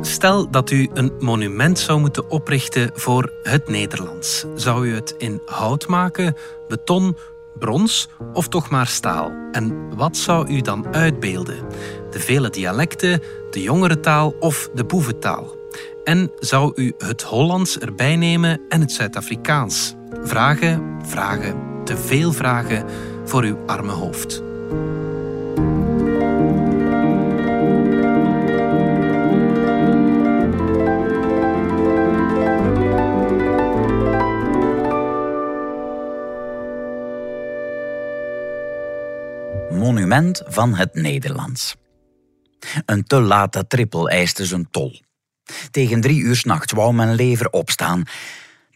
Stel dat u een monument zou moeten oprichten voor het Nederlands. Zou u het in hout maken, beton, brons of toch maar staal? En wat zou u dan uitbeelden? De vele dialecten, de jongerentaal of de boeventaal? En zou u het Hollands erbij nemen en het Zuid-Afrikaans? Vragen, vragen, te veel vragen voor uw arme hoofd. Van het Nederlands. Een te late trippel eiste zijn tol. Tegen drie uur nachts wou mijn lever opstaan.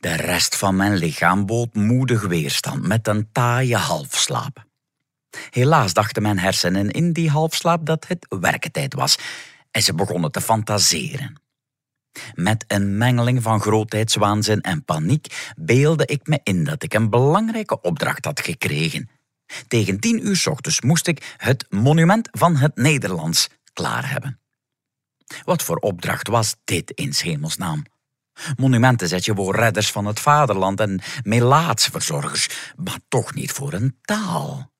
De rest van mijn lichaam bood moedig weerstand met een taaie halfslaap. Helaas dachten mijn hersenen in die halfslaap dat het werkentijd was en ze begonnen te fantaseren. Met een mengeling van grootheidswaanzin en paniek beelde ik me in dat ik een belangrijke opdracht had gekregen. Tegen tien uur s ochtends moest ik het monument van het Nederlands klaar hebben. Wat voor opdracht was dit in hemelsnaam? Monumenten zet je voor redders van het vaderland en melaatsverzorgers, maar toch niet voor een taal.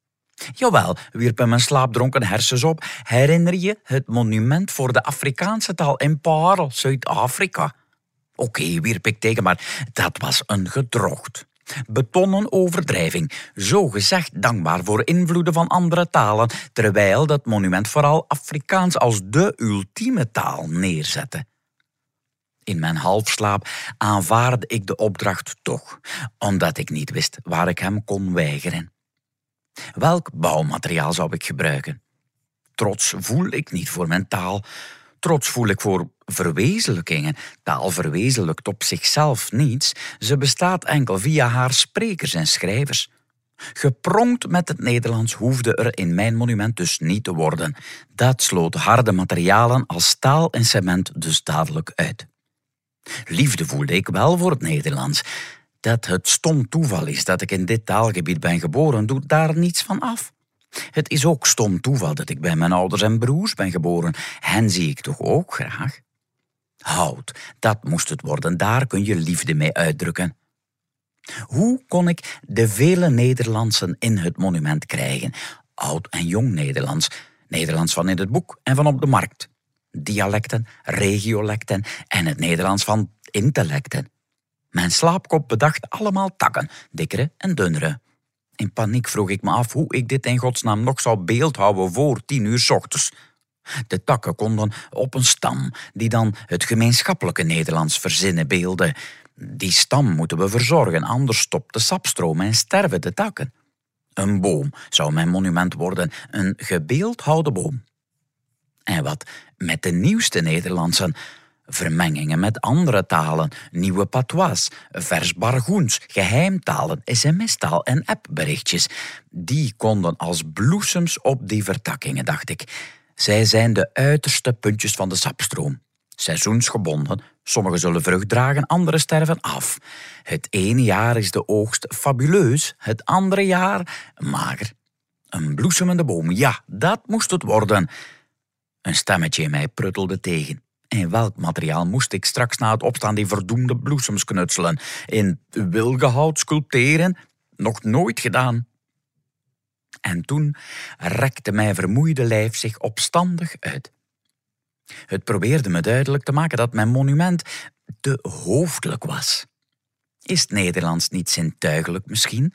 Jawel, wierpen mijn slaapdronken hersens op. Herinner je het monument voor de Afrikaanse taal in Parel, Zuid-Afrika? Oké, wierp ik tegen, maar dat was een gedrocht. Betonnen overdrijving, zo gezegd dankbaar voor invloeden van andere talen, terwijl dat monument vooral Afrikaans als de ultieme taal neerzette. In mijn halfslaap aanvaarde ik de opdracht toch, omdat ik niet wist waar ik hem kon weigeren. Welk bouwmateriaal zou ik gebruiken? Trots voel ik niet voor mijn taal. Trots voel ik voor verwezenlijkingen. Taal verwezenlijkt op zichzelf niets. Ze bestaat enkel via haar sprekers en schrijvers. Gepronkt met het Nederlands hoefde er in mijn monument dus niet te worden. Dat sloot harde materialen als staal en cement dus dadelijk uit. Liefde voelde ik wel voor het Nederlands. Dat het stom toeval is dat ik in dit taalgebied ben geboren, doet daar niets van af. Het is ook stom toeval dat ik bij mijn ouders en broers ben geboren. Hen zie ik toch ook graag? Hout, dat moest het worden, daar kun je liefde mee uitdrukken. Hoe kon ik de vele Nederlandsen in het monument krijgen? Oud en jong Nederlands, Nederlands van in het boek en van op de markt. Dialecten, regiolecten en het Nederlands van intellecten. Mijn slaapkop bedacht allemaal takken, dikkere en dunnere. In paniek vroeg ik me af hoe ik dit in godsnaam nog zou beeldhouden voor tien uur ochtends. De takken konden op een stam, die dan het gemeenschappelijke Nederlands verzinnen beelde. Die stam moeten we verzorgen, anders stopt de sapstroom en sterven de takken. Een boom zou mijn monument worden, een gebeeldhouwde boom. En wat met de nieuwste Nederlandsen vermengingen met andere talen, nieuwe patois, vers bargoens, geheimtalen, sms-taal en appberichtjes. Die konden als bloesems op die vertakkingen, dacht ik. Zij zijn de uiterste puntjes van de sapstroom. Seizoensgebonden, sommigen zullen vrucht dragen, anderen sterven af. Het ene jaar is de oogst fabuleus, het andere jaar mager. Een bloesemende boom, ja, dat moest het worden. Een stemmetje in mij pruttelde tegen. In welk materiaal moest ik straks na het opstaan die verdoemde bloesems knutselen? In wilgehout sculpteren? Nog nooit gedaan. En toen rekte mijn vermoeide lijf zich opstandig uit. Het probeerde me duidelijk te maken dat mijn monument te hoofdelijk was. Is het Nederlands niet zintuigelijk misschien?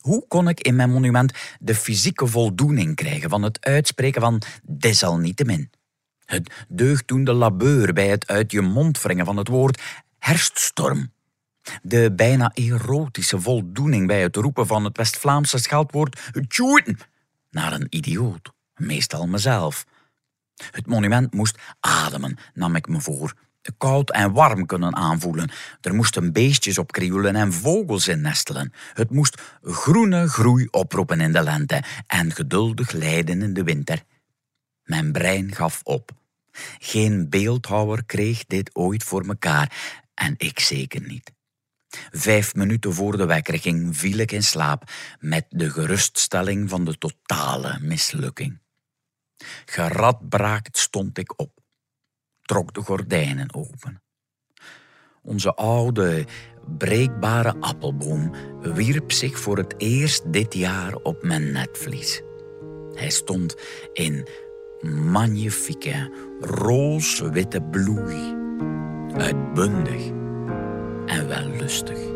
Hoe kon ik in mijn monument de fysieke voldoening krijgen van het uitspreken van desalniettemin? Het deugddoende labeur bij het uit je mond wringen van het woord herststorm. De bijna erotische voldoening bij het roepen van het West-Vlaamse scheldwoord tjoeten naar een idioot, meestal mezelf. Het monument moest ademen, nam ik me voor. Koud en warm kunnen aanvoelen. Er moesten beestjes op krioelen en vogels in nestelen. Het moest groene groei oproepen in de lente en geduldig lijden in de winter. Mijn brein gaf op. Geen beeldhouwer kreeg dit ooit voor mekaar en ik zeker niet. Vijf minuten voor de wekker ging, viel ik in slaap met de geruststelling van de totale mislukking. Geradbraakt stond ik op. trok de gordijnen open. Onze oude, breekbare appelboom wierp zich voor het eerst dit jaar op mijn netvlies. Hij stond in magnifieke, rooswitte bloei, uitbundig en wellustig.